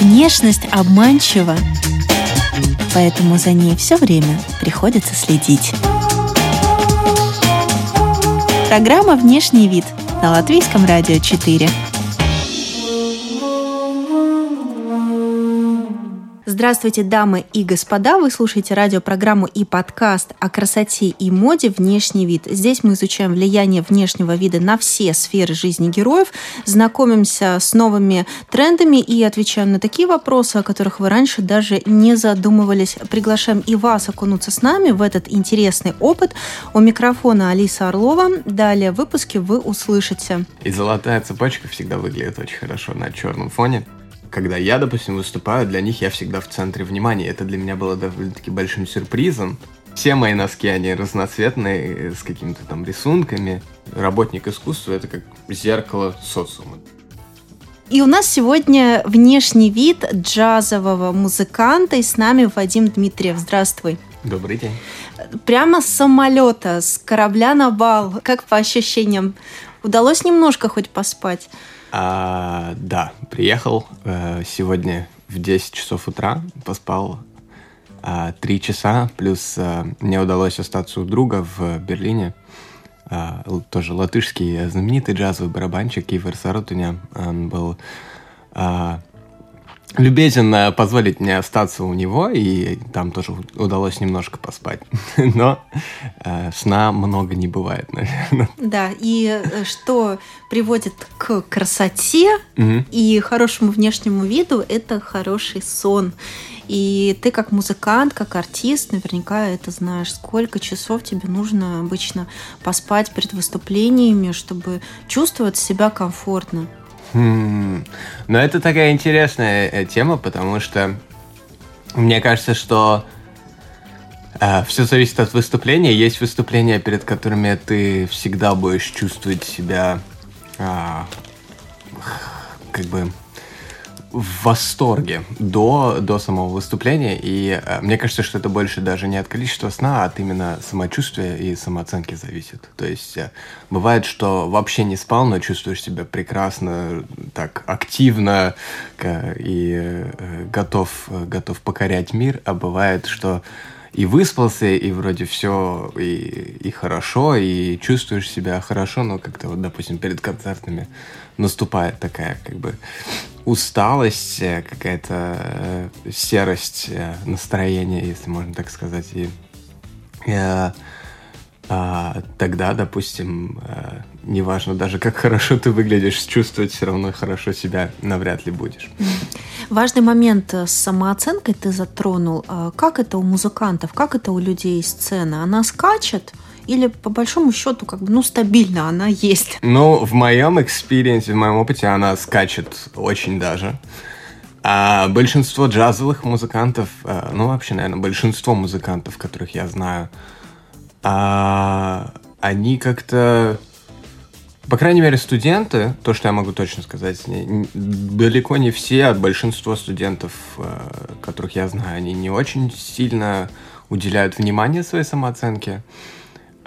Внешность обманчива, поэтому за ней все время приходится следить. Программа «Внешний вид» на Латвийском радио 4. Здравствуйте, дамы и господа! Вы слушаете радиопрограмму и подкаст о красоте и моде «Внешний вид». Здесь мы изучаем влияние внешнего вида на все сферы жизни героев, знакомимся с новыми трендами и отвечаем на такие вопросы, о которых вы раньше даже не задумывались. Приглашаем и вас окунуться с нами в этот интересный опыт. У микрофона Алиса Орлова. Далее в выпуске вы услышите. И золотая цепочка всегда выглядит очень хорошо на черном фоне когда я, допустим, выступаю, для них я всегда в центре внимания. Это для меня было довольно-таки большим сюрпризом. Все мои носки, они разноцветные, с какими-то там рисунками. Работник искусства — это как зеркало социума. И у нас сегодня внешний вид джазового музыканта, и с нами Вадим Дмитриев. Здравствуй. Добрый день. Прямо с самолета, с корабля на бал. Как по ощущениям? Удалось немножко хоть поспать? А, да, приехал э, сегодня в 10 часов утра, поспал а, 3 часа, плюс а, мне удалось остаться у друга в Берлине, а, тоже латышский знаменитый джазовый барабанщик Ивер Сарутуня, он был а, любезен позволить мне остаться у него, и там тоже удалось немножко поспать. Но э, сна много не бывает, наверное. Да, и э, что приводит к красоте угу. и хорошему внешнему виду, это хороший сон. И ты как музыкант, как артист, наверняка это знаешь, сколько часов тебе нужно обычно поспать перед выступлениями, чтобы чувствовать себя комфортно. Хм. Но это такая интересная э, тема, потому что мне кажется, что э, все зависит от выступления. Есть выступления, перед которыми ты всегда будешь чувствовать себя э, как бы в восторге до, до самого выступления. И э, мне кажется, что это больше даже не от количества сна, а от именно самочувствия и самооценки зависит. То есть э, бывает, что вообще не спал, но чувствуешь себя прекрасно, так активно э, и э, готов, готов покорять мир. А бывает, что и выспался, и вроде все и, и хорошо, и чувствуешь себя хорошо, но как-то вот, допустим, перед концертами наступает такая как бы усталость, э, какая-то э, серость э, настроения, если можно так сказать. И э, а, тогда, допустим, э, неважно даже как хорошо ты выглядишь, чувствовать все равно хорошо себя навряд ли будешь. Важный момент с самооценкой ты затронул. А как это у музыкантов, как это у людей сцены? Она скачет? Или по большому счету как бы ну стабильно она есть? Ну в моем experience е, в моем опыте она скачет очень даже. А большинство джазовых музыкантов, а, ну вообще, наверное, большинство музыкантов, которых я знаю, а, они как-то, по крайней мере, студенты, то, что я могу точно сказать, далеко не все, а большинство студентов, а, которых я знаю, они не очень сильно уделяют внимание своей самооценке.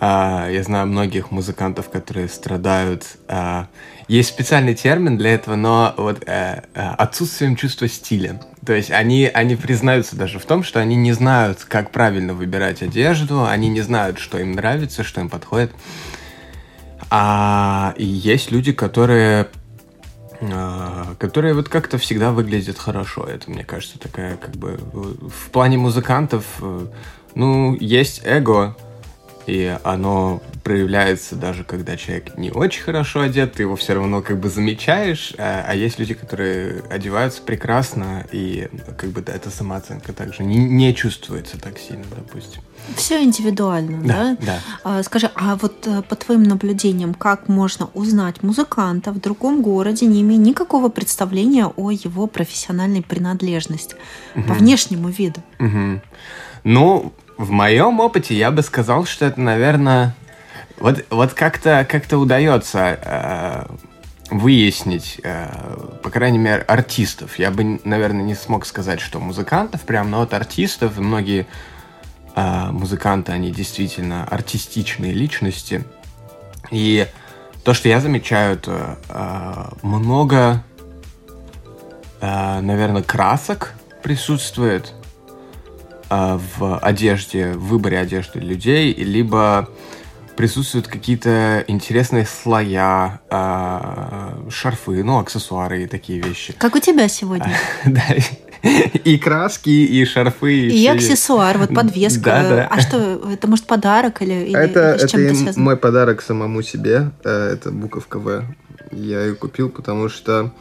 А, я знаю многих музыкантов, которые страдают. А, есть специальный термин для этого, но вот э, э, отсутствием чувства стиля. То есть они, они признаются даже в том, что они не знают, как правильно выбирать одежду, они не знают, что им нравится, что им подходит. А есть люди, которые а, которые вот как-то всегда выглядят хорошо. Это, мне кажется, такая как бы в плане музыкантов, э, ну, есть эго, и оно проявляется даже когда человек не очень хорошо одет, ты его все равно как бы замечаешь, а, а есть люди, которые одеваются прекрасно, и как бы да, эта самооценка также не, не чувствуется так сильно, допустим. Все индивидуально, да? Да. да. А, скажи, а вот э, по твоим наблюдениям, как можно узнать музыканта в другом городе, не имея никакого представления о его профессиональной принадлежности угу. по внешнему виду? Угу. Ну, в моем опыте я бы сказал, что это, наверное, вот, вот как-то как удается э, выяснить, э, по крайней мере, артистов. Я бы, наверное, не смог сказать, что музыкантов прям, но вот артистов, многие э, музыканты, они действительно артистичные личности. И то, что я замечаю, это э, много, э, наверное, красок присутствует в одежде, в выборе одежды людей, либо присутствуют какие-то интересные слоя, э, шарфы, ну, аксессуары и такие вещи. Как у тебя сегодня? Да, и краски, и шарфы. И, и аксессуар, вот подвеска. Да, да. А что, это может подарок или, или, это, или с чем это связано? мой подарок самому себе. Э, это буковка В. Я ее купил, потому что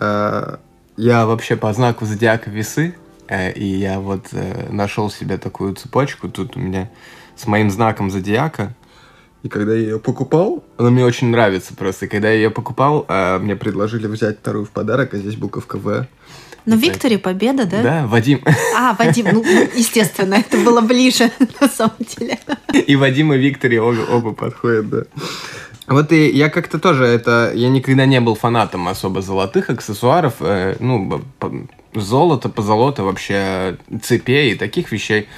э, я вообще по знаку зодиака весы, и я вот э, нашел себе такую цепочку. Тут у меня с моим знаком зодиака. И когда я ее покупал, она мне очень нравится просто. И когда я ее покупал, э, мне предложили взять вторую в подарок, а здесь буковка В. Но ну, Викторе победа, да? Да, Вадим. А, Вадим, ну, естественно, это было ближе, на самом деле. И Вадим, и Викторе оба, оба подходят, да. Вот и я как-то тоже это... Я никогда не был фанатом особо золотых аксессуаров. Э, ну, золото, позолото, вообще цепей и таких вещей.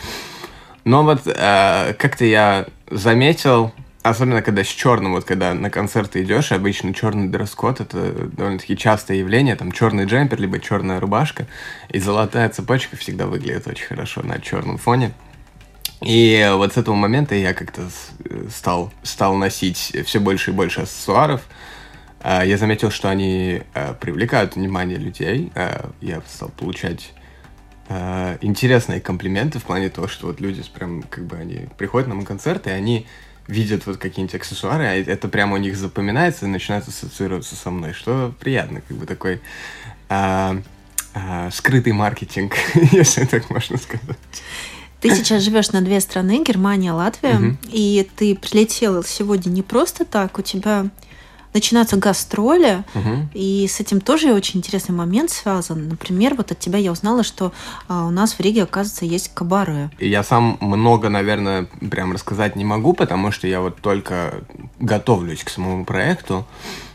Но вот э, как-то я заметил, Особенно, когда с черным, вот когда на концерты идешь, обычно черный дресс-код это довольно-таки частое явление, там черный джемпер, либо черная рубашка, и золотая цепочка всегда выглядит очень хорошо на черном фоне. И вот с этого момента я как-то стал, стал носить все больше и больше аксессуаров. А, я заметил, что они а, привлекают внимание людей. А, я стал получать интересные комплименты в плане того, что вот люди прям как бы они приходят на мой концерт, и они видят вот какие-нибудь аксессуары, а это прямо у них запоминается и начинает ассоциироваться со мной, что приятно, как бы такой а, а, скрытый маркетинг, если так можно сказать. Ты сейчас живешь на две страны, Германия, Латвия, угу. и ты прилетел сегодня не просто так, у тебя начинаются гастроли, угу. и с этим тоже очень интересный момент связан. Например, вот от тебя я узнала, что а, у нас в Риге, оказывается, есть кабаре. Я сам много, наверное, прям рассказать не могу, потому что я вот только готовлюсь к самому проекту.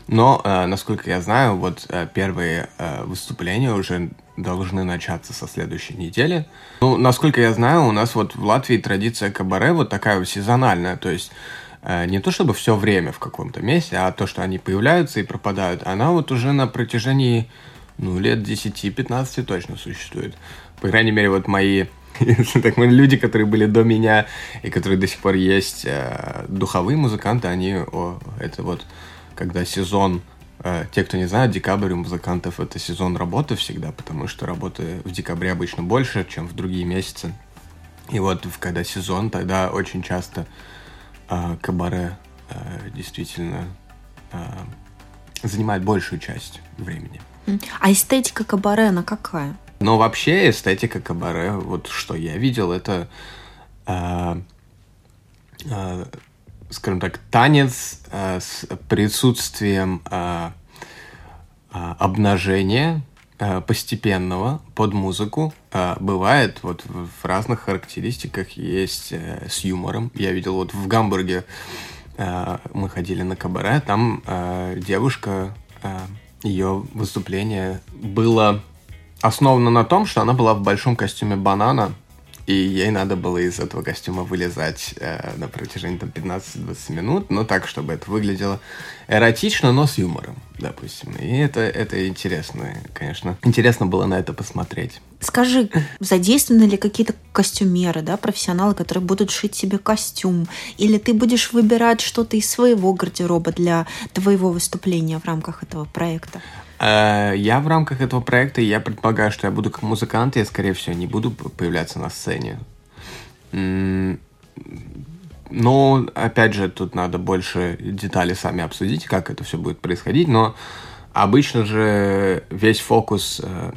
Но, э, насколько я знаю, вот э, первые э, выступления уже должны начаться со следующей недели. Ну, насколько я знаю, у нас вот в Латвии традиция кабаре вот такая вот сезональная, то есть не то чтобы все время в каком-то месте, а то, что они появляются и пропадают, она вот уже на протяжении ну, лет 10-15 точно существует. По крайней мере, вот мои так, люди, которые были до меня и которые до сих пор есть, э, духовые музыканты, они, о, это вот, когда сезон, э, те, кто не знает, декабрь у музыкантов это сезон работы всегда, потому что работы в декабре обычно больше, чем в другие месяцы. И вот, когда сезон, тогда очень часто а, кабаре а, действительно а, занимает большую часть времени. А эстетика кабаре, она какая? Но вообще эстетика кабаре, вот что я видел, это, э, э, скажем так, танец э, с присутствием э, э, обнажения э, постепенного под музыку. Э, бывает вот в, разных характеристиках есть э, с юмором. Я видел вот в Гамбурге э, мы ходили на кабаре, там э, девушка, э, ее выступление было основано на том, что она была в большом костюме банана, и ей надо было из этого костюма вылезать э, на протяжении там, 15-20 минут, но так, чтобы это выглядело эротично, но с юмором, допустим. И это, это интересно, конечно. Интересно было на это посмотреть. Скажи, задействованы ли какие-то костюмеры, да, профессионалы, которые будут шить себе костюм? Или ты будешь выбирать что-то из своего гардероба для твоего выступления в рамках этого проекта? Э, я в рамках этого проекта, я предполагаю, что я буду как музыкант, я, скорее всего, не буду появляться на сцене. Но, опять же, тут надо больше деталей сами обсудить, как это все будет происходить, но обычно же весь фокус, э,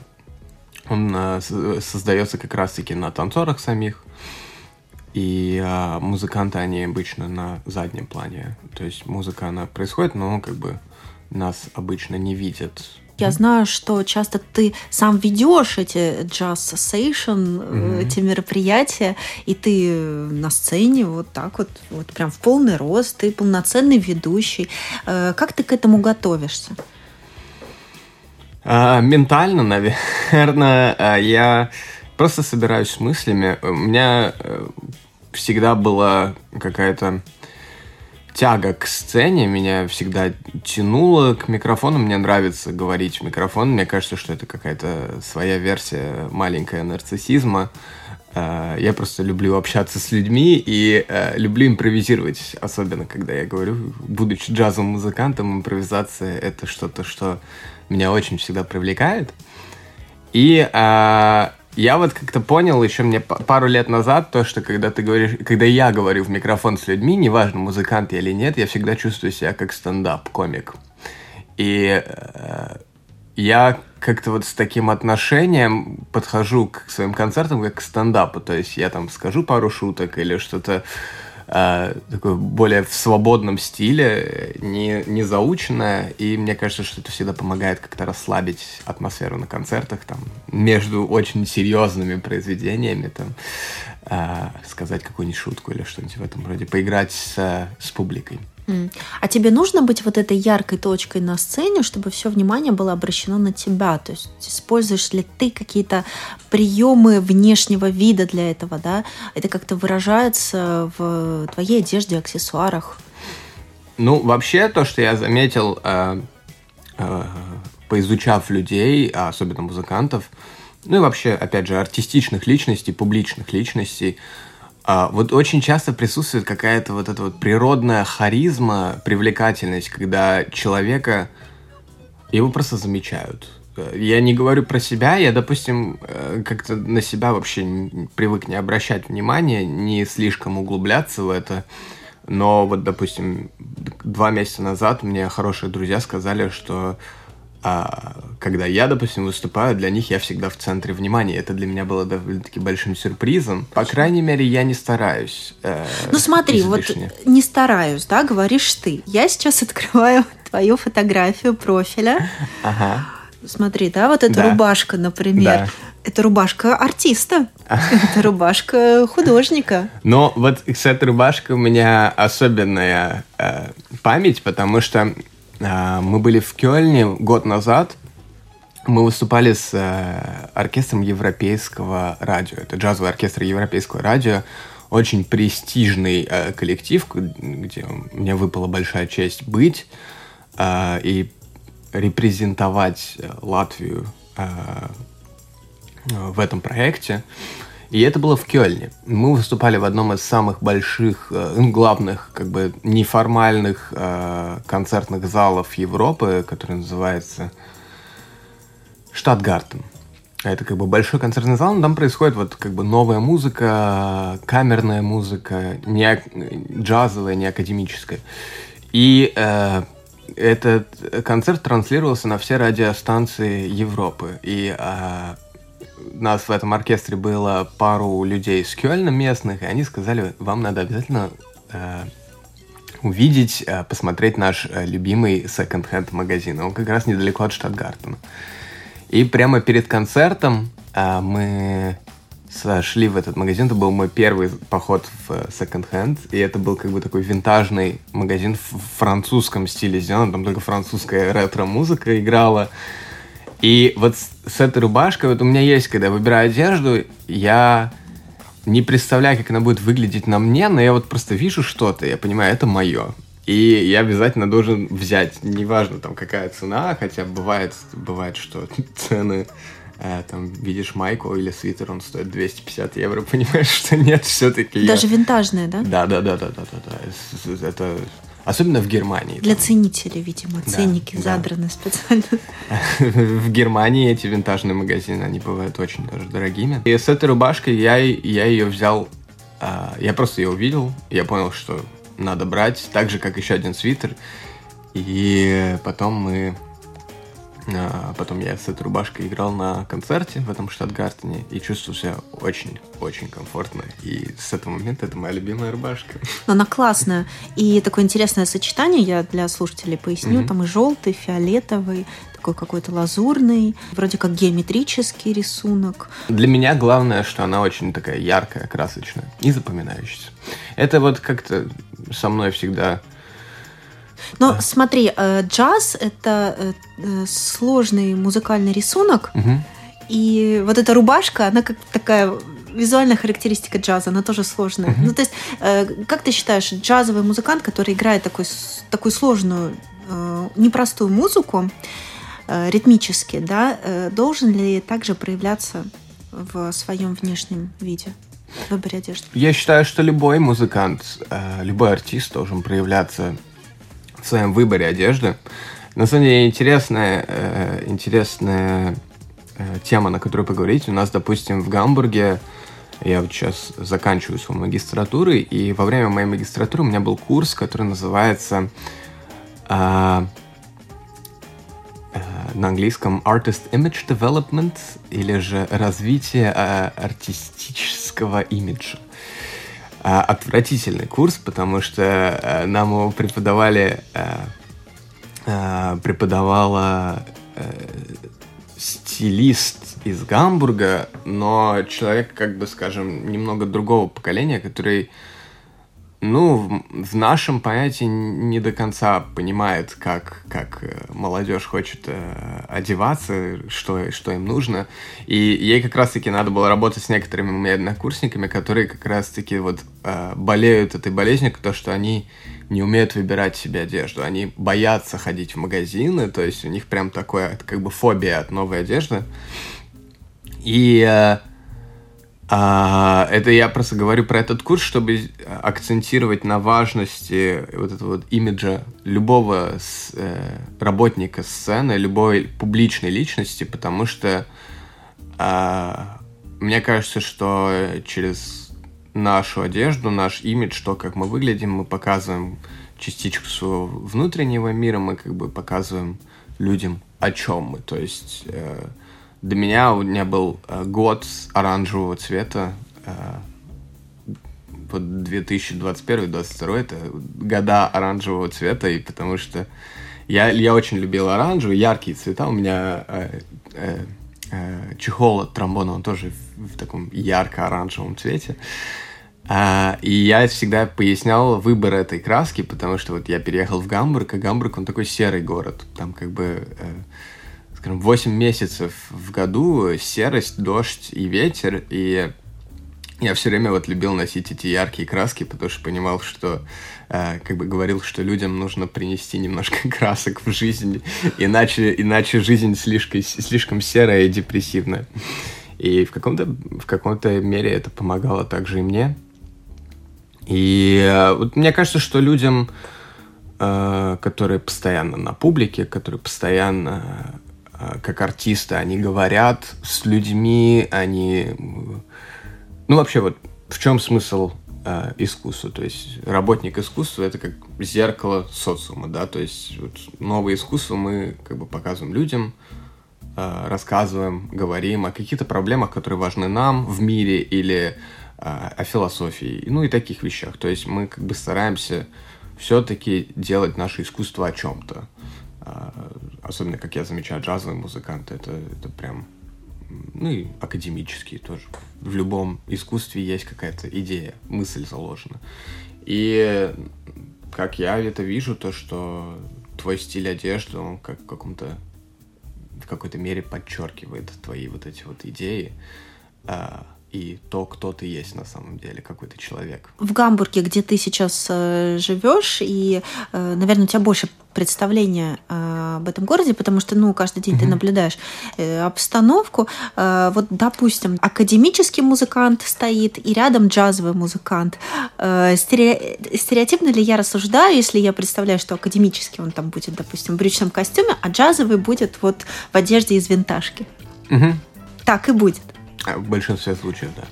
он э, создается как раз-таки на танцорах самих, и а, музыканты, они обычно на заднем плане. То есть музыка, она происходит, но как бы нас обычно не видят. Я знаю, что часто ты сам ведешь эти джаз сейшн, mm-hmm. эти мероприятия, и ты на сцене вот так вот, вот прям в полный рост, ты полноценный ведущий. Э, как ты к этому готовишься? А, ментально, наверное, а, я просто собираюсь с мыслями. У меня э, всегда была какая-то тяга к сцене, меня всегда тянуло к микрофону, мне нравится говорить в микрофон, мне кажется, что это какая-то своя версия маленькая нарциссизма. Э, я просто люблю общаться с людьми и э, люблю импровизировать, особенно когда я говорю, будучи джазовым музыкантом, импровизация — это что-то, что меня очень всегда привлекает. И э, я вот как-то понял еще мне пару лет назад то, что когда ты говоришь, когда я говорю в микрофон с людьми, неважно, музыкант я или нет, я всегда чувствую себя как стендап-комик. И э, я как-то вот с таким отношением подхожу к своим концертам как к стендапу. То есть я там скажу пару шуток или что-то э, такое более в свободном стиле, не, не заученное. И мне кажется, что это всегда помогает как-то расслабить атмосферу на концертах, там, между очень серьезными произведениями, там, э, сказать какую-нибудь шутку или что-нибудь в этом роде, поиграть с, с публикой. А тебе нужно быть вот этой яркой точкой на сцене, чтобы все внимание было обращено на тебя? То есть используешь ли ты какие-то приемы внешнего вида для этого, да? Это как-то выражается в твоей одежде, аксессуарах? Ну, вообще, то, что я заметил, э, э, поизучав людей, а особенно музыкантов, ну и вообще, опять же, артистичных личностей, публичных личностей, вот очень часто присутствует какая-то вот эта вот природная харизма, привлекательность, когда человека его просто замечают. Я не говорю про себя, я, допустим, э, как-то на себя вообще привык не обращать внимания, не слишком углубляться в это. Но вот, допустим, два месяца назад мне хорошие друзья сказали, что а когда я, допустим, выступаю, для них я всегда в центре внимания. Это для меня было довольно-таки большим сюрпризом. По крайней мере, я не стараюсь. Э, ну смотри, излишне. вот не стараюсь, да, говоришь ты. Я сейчас открываю твою фотографию профиля. Ага. Смотри, да, вот эта да. рубашка, например. Да. Это рубашка артиста. Это рубашка художника. Но вот с этой рубашкой у меня особенная э, память, потому что мы были в Кёльне год назад. Мы выступали с э, оркестром Европейского радио. Это джазовый оркестр Европейского радио. Очень престижный э, коллектив, где мне выпала большая честь быть э, и репрезентовать Латвию в этом проекте. И это было в Кёльне. Мы выступали в одном из самых больших, э, главных, как бы неформальных э, концертных залов Европы, который называется Штатгартен. Это как бы большой концертный зал, но там происходит вот как бы новая музыка, камерная музыка, не джазовая, не академическая. И э, этот концерт транслировался на все радиостанции Европы. И э, нас в этом оркестре было пару людей с Кёльна местных, и они сказали, вам надо обязательно э, увидеть, э, посмотреть наш э, любимый секонд-хенд магазин. Он как раз недалеко от Штатгартена. И прямо перед концертом э, мы сошли в этот магазин. Это был мой первый поход в секонд-хенд. И это был как бы такой винтажный магазин в французском стиле сделан. Там только французская ретро-музыка играла. И вот с этой рубашкой, вот у меня есть, когда я выбираю одежду, я не представляю, как она будет выглядеть на мне, но я вот просто вижу что-то, я понимаю, это мое. И я обязательно должен взять, неважно там какая цена, хотя бывает, бывает, что цены э, там видишь майку или свитер, он стоит 250 евро, понимаешь, что нет, все-таки. Даже я... винтажные, да? Да, да, да, да, да, да, да. Это Особенно в Германии. Для там. ценителей, видимо, да, ценники да. задраны специально. В Германии эти винтажные магазины, они бывают очень даже дорогими. И с этой рубашкой я, я ее взял, а, я просто ее увидел, я понял, что надо брать, так же, как еще один свитер. И потом мы потом я с этой рубашкой играл на концерте в этом Штатгартене и чувствовал себя очень-очень комфортно. И с этого момента это моя любимая рубашка. Она классная. И такое интересное сочетание, я для слушателей поясню, mm-hmm. там и желтый, фиолетовый, такой какой-то лазурный, вроде как геометрический рисунок. Для меня главное, что она очень такая яркая, красочная и запоминающаяся. Это вот как-то со мной всегда но да. смотри, э, джаз это э, э, сложный музыкальный рисунок. Угу. И вот эта рубашка, она как такая визуальная характеристика джаза, она тоже сложная. Mm-hmm. Ну, то есть, как ты считаешь, джазовый музыкант, который играет такой, такую сложную, непростую музыку, ритмически, да, должен ли также проявляться в своем внешнем виде? в выборе одежды? Я считаю, что любой музыкант, любой артист должен проявляться в своем выборе одежды. На самом деле интересная, э, интересная э, тема, на которую поговорить. У нас, допустим, в Гамбурге я вот сейчас заканчиваю свою магистратуру, и во время моей магистратуры у меня был курс, который называется э, э, на английском Artist Image Development или же развитие э, артистического имиджа. Э, отвратительный курс, потому что э, нам его преподавали, э, э, преподавала стилист из Гамбурга, но человек, как бы, скажем, немного другого поколения, который, ну, в, нашем понятии не до конца понимает, как, как э, молодежь хочет э, одеваться, что, что им нужно. И ей как раз-таки надо было работать с некоторыми моими однокурсниками, которые как раз-таки вот э, болеют этой болезнью, то, что они не умеют выбирать себе одежду. Они боятся ходить в магазины, то есть у них прям такое, как бы фобия от новой одежды. И э, э, это я просто говорю про этот курс, чтобы акцентировать на важности вот этого вот имиджа любого с, э, работника сцены, любой публичной личности, потому что э, мне кажется, что через нашу одежду, наш имидж, то, как мы выглядим, мы показываем частичку своего внутреннего мира, мы как бы показываем людям, о чем мы. То есть э, для меня у меня был э, год оранжевого цвета. Э, вот 2021-2022 это года оранжевого цвета, и потому что я, я очень любил оранжевый, яркие цвета. У меня э, э, э, чехол от тромбона, он тоже в, в таком ярко-оранжевом цвете. Uh, и я всегда пояснял выбор этой краски, потому что вот я переехал в Гамбург, а Гамбург, он такой серый город. Там как бы uh, скажем, 8 месяцев в году серость, дождь и ветер, и я все время вот любил носить эти яркие краски, потому что понимал, что, э, как бы говорил, что людям нужно принести немножко красок в жизнь, иначе, иначе жизнь слишком, слишком серая и депрессивная. И в каком-то в каком-то мере это помогало также и мне. И э, вот мне кажется, что людям, э, которые постоянно на публике, которые постоянно как артисты, они говорят с людьми, они... Ну, вообще, вот в чем смысл э, искусства? То есть работник искусства — это как зеркало социума, да? То есть вот, новое искусство мы как бы показываем людям, э, рассказываем, говорим о каких-то проблемах, которые важны нам в мире или о философии, ну и таких вещах. То есть мы как бы стараемся все-таки делать наше искусство о чем-то. А, особенно, как я замечаю, джазовые музыканты, это, это прям, ну и академические тоже. В любом искусстве есть какая-то идея, мысль заложена. И как я это вижу, то, что твой стиль одежды, он как в каком-то в какой-то мере подчеркивает твои вот эти вот идеи. И то, кто ты есть на самом деле, какой ты человек. В Гамбурге, где ты сейчас э, живешь, и, э, наверное, у тебя больше представления э, об этом городе, потому что, ну, каждый день mm-hmm. ты наблюдаешь э, обстановку. Э, вот, допустим, академический музыкант стоит, и рядом джазовый музыкант. Э, стере... Стереотипно ли я рассуждаю, если я представляю, что академический он там будет, допустим, в брючном костюме, а джазовый будет вот в одежде из винтажки? Mm-hmm. Так и будет. А, в большинстве случаев, да.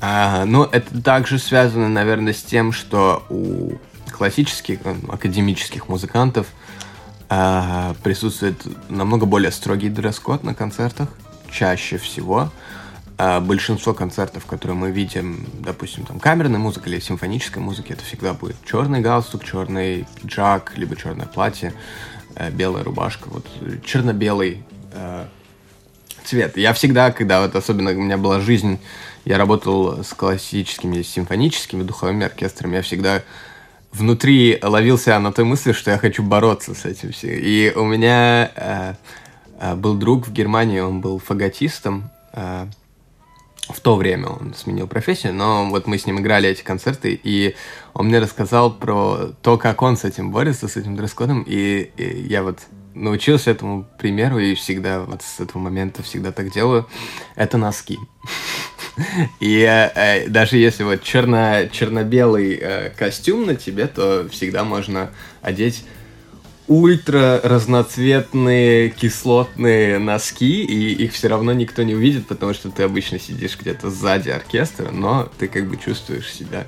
А, ну, это также связано, наверное, с тем, что у классических, академических музыкантов а, присутствует намного более строгий дресс-код на концертах, чаще всего. А, большинство концертов, которые мы видим, допустим, там камерная музыка или симфоническая музыка, это всегда будет черный галстук, черный пиджак, либо черное платье, э, белая рубашка, вот черно-белый э, цвет. Я всегда, когда вот особенно у меня была жизнь, я работал с классическими, симфоническими духовыми оркестрами, я всегда внутри ловился на той мысли, что я хочу бороться с этим всем. И у меня э, э, был друг в Германии, он был фаготистом. Э, в то время он сменил профессию, но вот мы с ним играли эти концерты, и он мне рассказал про то, как он с этим борется, с этим дресс-кодом, и, и я вот научился этому примеру и всегда вот с этого момента всегда так делаю. Это носки. И э, даже если вот черно, черно-белый э, костюм на тебе, то всегда можно одеть ультра разноцветные кислотные носки, и их все равно никто не увидит, потому что ты обычно сидишь где-то сзади оркестра, но ты как бы чувствуешь себя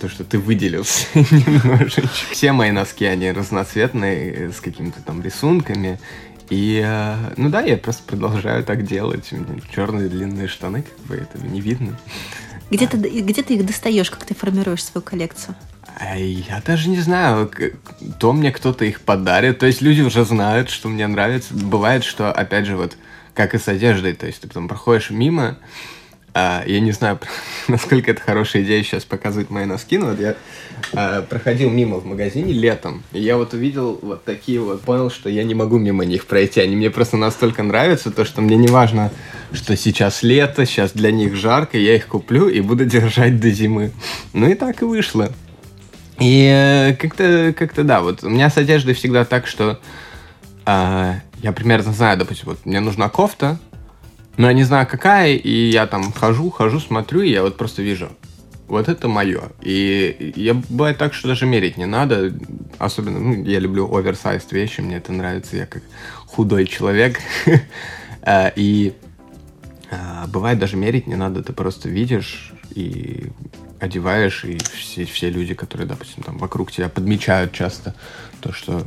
то, что ты выделился немножечко. Все мои носки, они разноцветные, с какими-то там рисунками. И, э, ну да, я просто продолжаю так делать. У меня черные длинные штаны, как бы этого не видно. Где, ты, где ты их достаешь, как ты формируешь свою коллекцию? Я даже не знаю, то мне кто-то их подарит. То есть люди уже знают, что мне нравится. Бывает, что, опять же, вот как и с одеждой, то есть ты потом проходишь мимо, а, я не знаю, насколько это хорошая идея сейчас показывать мои носки, но вот я а, проходил мимо в магазине летом, и я вот увидел вот такие вот, понял, что я не могу мимо них пройти. Они мне просто настолько нравятся, то, что мне не важно, что сейчас лето, сейчас для них жарко, я их куплю и буду держать до зимы. Ну и так и вышло. И э, как-то, как-то да, вот у меня с одеждой всегда так, что э, я примерно знаю, допустим, вот мне нужна кофта, но я не знаю какая, и я там хожу, хожу, смотрю, и я вот просто вижу, вот это мое. И я бывает так, что даже мерить не надо. Особенно, ну, я люблю оверсайз вещи, мне это нравится, я как худой человек. Э, и э, бывает даже мерить не надо, ты просто видишь и одеваешь, и все, все люди, которые, допустим, там вокруг тебя подмечают часто то, что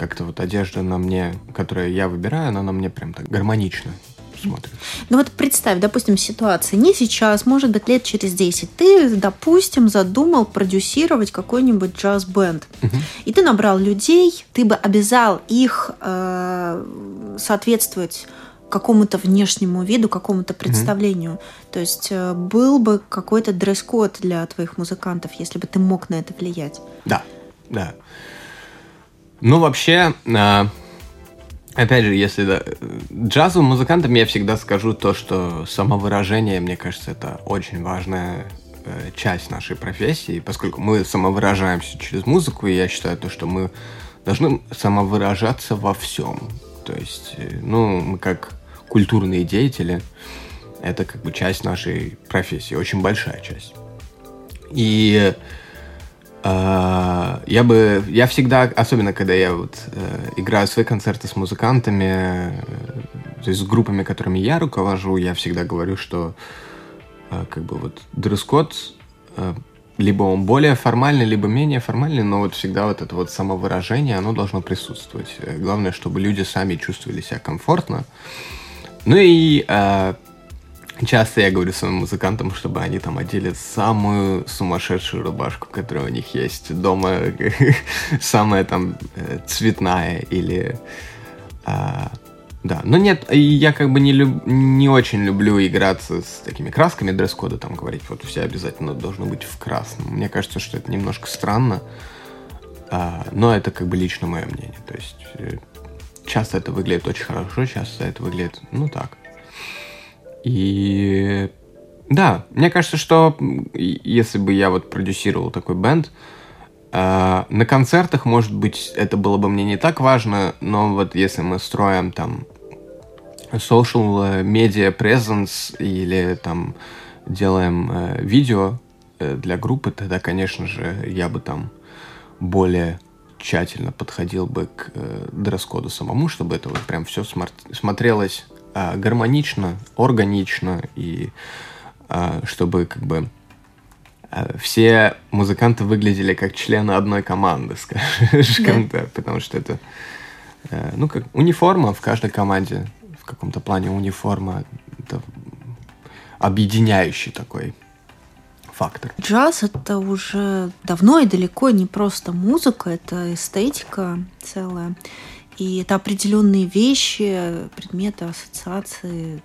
как-то вот одежда на мне, которую я выбираю, она на мне прям так гармонично смотрит. Ну вот представь, допустим, ситуация не сейчас, может быть, лет через 10. Ты, допустим, задумал продюсировать какой-нибудь джаз-бенд. Угу. И ты набрал людей, ты бы обязал их э, соответствовать какому-то внешнему виду, какому-то представлению. Mm-hmm. То есть э, был бы какой-то дресс-код для твоих музыкантов, если бы ты мог на это влиять. Да, да. Ну, вообще, э, опять же, если да, джазовым музыкантам я всегда скажу то, что самовыражение, мне кажется, это очень важная э, часть нашей профессии, поскольку мы самовыражаемся через музыку, и я считаю то, что мы должны самовыражаться во всем. То есть, ну, мы как культурные деятели. Это как бы часть нашей профессии, очень большая часть. И э, я бы, я всегда, особенно когда я вот э, играю свои концерты с музыкантами, э, то есть с группами, которыми я руковожу, я всегда говорю, что э, как бы вот дресс-код либо он более формальный, либо менее формальный, но вот всегда вот это вот самовыражение, оно должно присутствовать. Главное, чтобы люди сами чувствовали себя комфортно. Ну и часто я говорю своим музыкантам, чтобы они там одели самую сумасшедшую рубашку, которая у них есть дома, самая там э, цветная или... Э, да, но нет, я как бы не, люб, не очень люблю играться с такими красками дресс-кода, там говорить, вот все обязательно должно быть в красном. Мне кажется, что это немножко странно, а, но это как бы лично мое мнение. То есть э, часто это выглядит очень хорошо, часто это выглядит, ну так. И да, мне кажется, что если бы я вот продюсировал такой бенд, э, на концертах, может быть, это было бы мне не так важно, но вот если мы строим там social media presence или там делаем э, видео э, для группы, тогда, конечно же, я бы там более тщательно подходил бы к э, дресс-коду самому, чтобы это вот прям все смотрелось э, гармонично, органично и э, чтобы как бы э, все музыканты выглядели как члены одной команды, скажем да. так, потому что это э, ну как униформа в каждой команде в каком-то плане униформа это объединяющий такой фактор. Джаз — это уже давно и далеко не просто музыка, это эстетика целая. И это определенные вещи, предметы, ассоциации,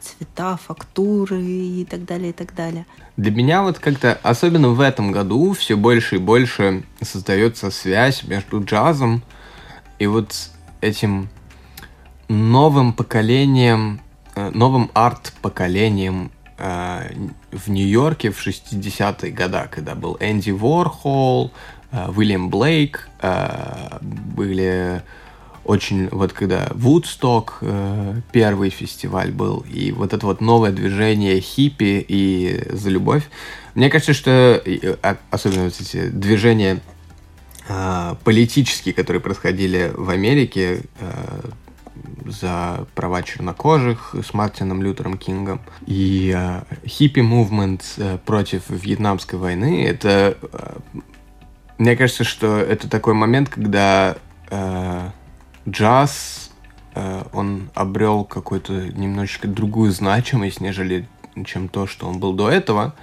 цвета, фактуры и так далее, и так далее. Для меня вот как-то, особенно в этом году, все больше и больше создается связь между джазом и вот этим новым поколением, э, новым арт-поколением э, в Нью-Йорке в 60-е годы, когда был Энди Ворхол, э, Уильям Блейк, были очень, вот когда Вудсток, первый фестиваль был, и вот это вот новое движение хиппи и за любовь, мне кажется, что а, особенно вот эти движения политические, которые происходили в Америке, за права чернокожих с Мартином Лютером Кингом. И э, хиппи-мувмент э, против Вьетнамской войны, это... Э, мне кажется, что это такой момент, когда э, джаз, э, он обрел какую-то немножечко другую значимость, нежели чем то, что он был до этого.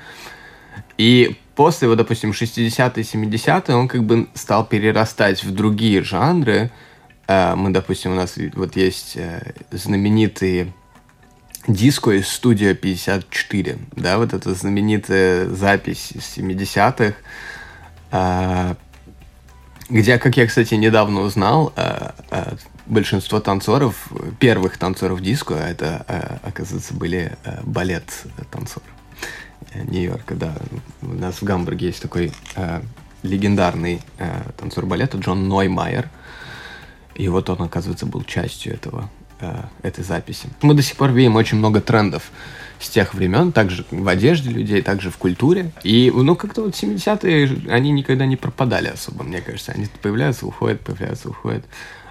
И после, вот, допустим, 60-е, 70-е он как бы стал перерастать в другие жанры, Э, мы, допустим, у нас вот есть э, знаменитые диско из студия 54, да, вот эта знаменитая запись из 70-х, э, где, как я, кстати, недавно узнал, большинство танцоров, первых танцоров диско, это, оказывается, были балет-танцоры Нью-Йорка, да. У нас в Гамбурге есть такой легендарный танцор балета Джон Ноймайер, и вот он, оказывается, был частью этого, э, этой записи. Мы до сих пор видим очень много трендов с тех времен, также в одежде людей, также в культуре. И, ну, как-то вот 70-е, они никогда не пропадали особо, мне кажется. Они появляются, уходят, появляются, уходят.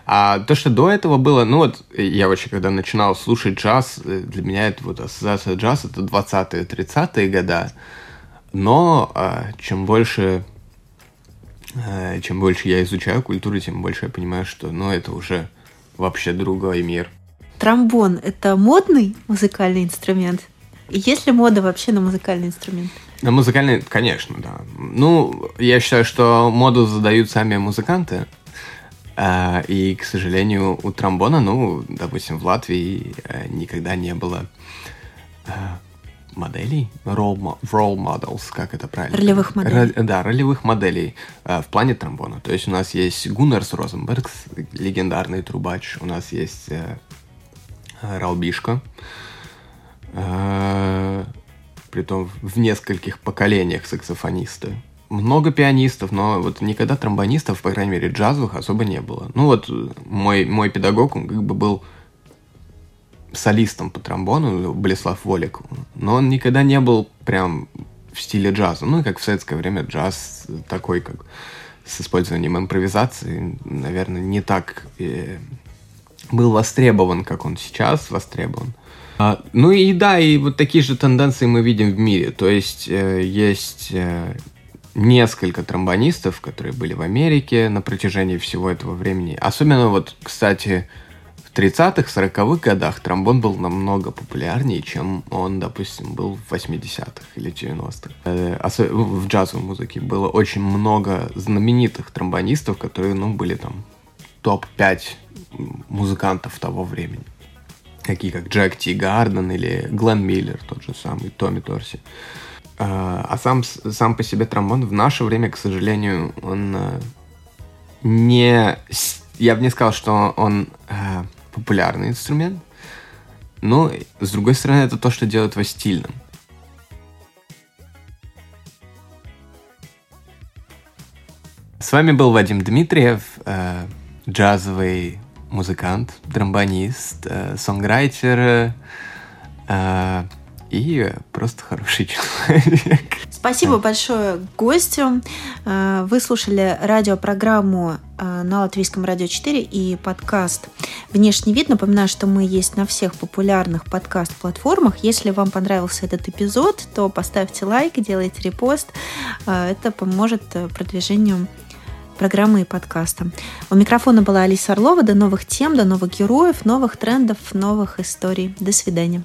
А то, что до этого было, ну вот, я вообще, когда начинал слушать джаз, э, для меня это вот ассоциация джаз, это 20-е, 30-е года. Но а, чем больше Э, чем больше я изучаю культуру, тем больше я понимаю, что ну, это уже вообще другой мир. Тромбон – это модный музыкальный инструмент? Есть ли мода вообще на музыкальный инструмент? На музыкальный, конечно, да. Ну, я считаю, что моду задают сами музыканты. Э, и, к сожалению, у тромбона, ну, допустим, в Латвии э, никогда не было моделей, role, role models, как это правильно? Ролевых моделей. Ро, да, ролевых моделей э, в плане тромбона. То есть у нас есть Гуннерс Розенбергс, легендарный трубач, у нас есть э, Ралбишка, э, притом в нескольких поколениях саксофонисты. Много пианистов, но вот никогда тромбонистов, по крайней мере, джазовых особо не было. Ну вот мой, мой педагог, он как бы был солистом по тромбону, Болеслав Волик, но он никогда не был прям в стиле джаза. Ну, как в советское время джаз такой, как с использованием импровизации, наверное, не так э, был востребован, как он сейчас востребован. А, ну и да, и вот такие же тенденции мы видим в мире. То есть э, есть э, несколько тромбонистов, которые были в Америке на протяжении всего этого времени. Особенно вот, кстати, 30-х, 40-х годах тромбон был намного популярнее, чем он, допустим, был в 80-х или 90-х. Э, в джазовой музыке было очень много знаменитых тромбонистов, которые, ну, были там топ-5 музыкантов того времени. Такие как Джек Ти Гарден или Глен Миллер, тот же самый, Томми Торси. Э, а сам, сам по себе тромбон в наше время, к сожалению, он э, не... Я бы не сказал, что он популярный инструмент, но, с другой стороны, это то, что делает его стильным. С вами был Вадим Дмитриев, э, джазовый музыкант, тромбонист, э, сонграйтер, э, и просто хороший человек. Спасибо большое гостю. Э, вы слушали радиопрограмму э, на Латвийском радио 4 и подкаст «Внешний вид». Напоминаю, что мы есть на всех популярных подкаст-платформах. Если вам понравился этот эпизод, то поставьте лайк, делайте репост. Э, это поможет продвижению программы и подкаста. У микрофона была Алиса Орлова. До новых тем, до новых героев, новых трендов, новых историй. До свидания.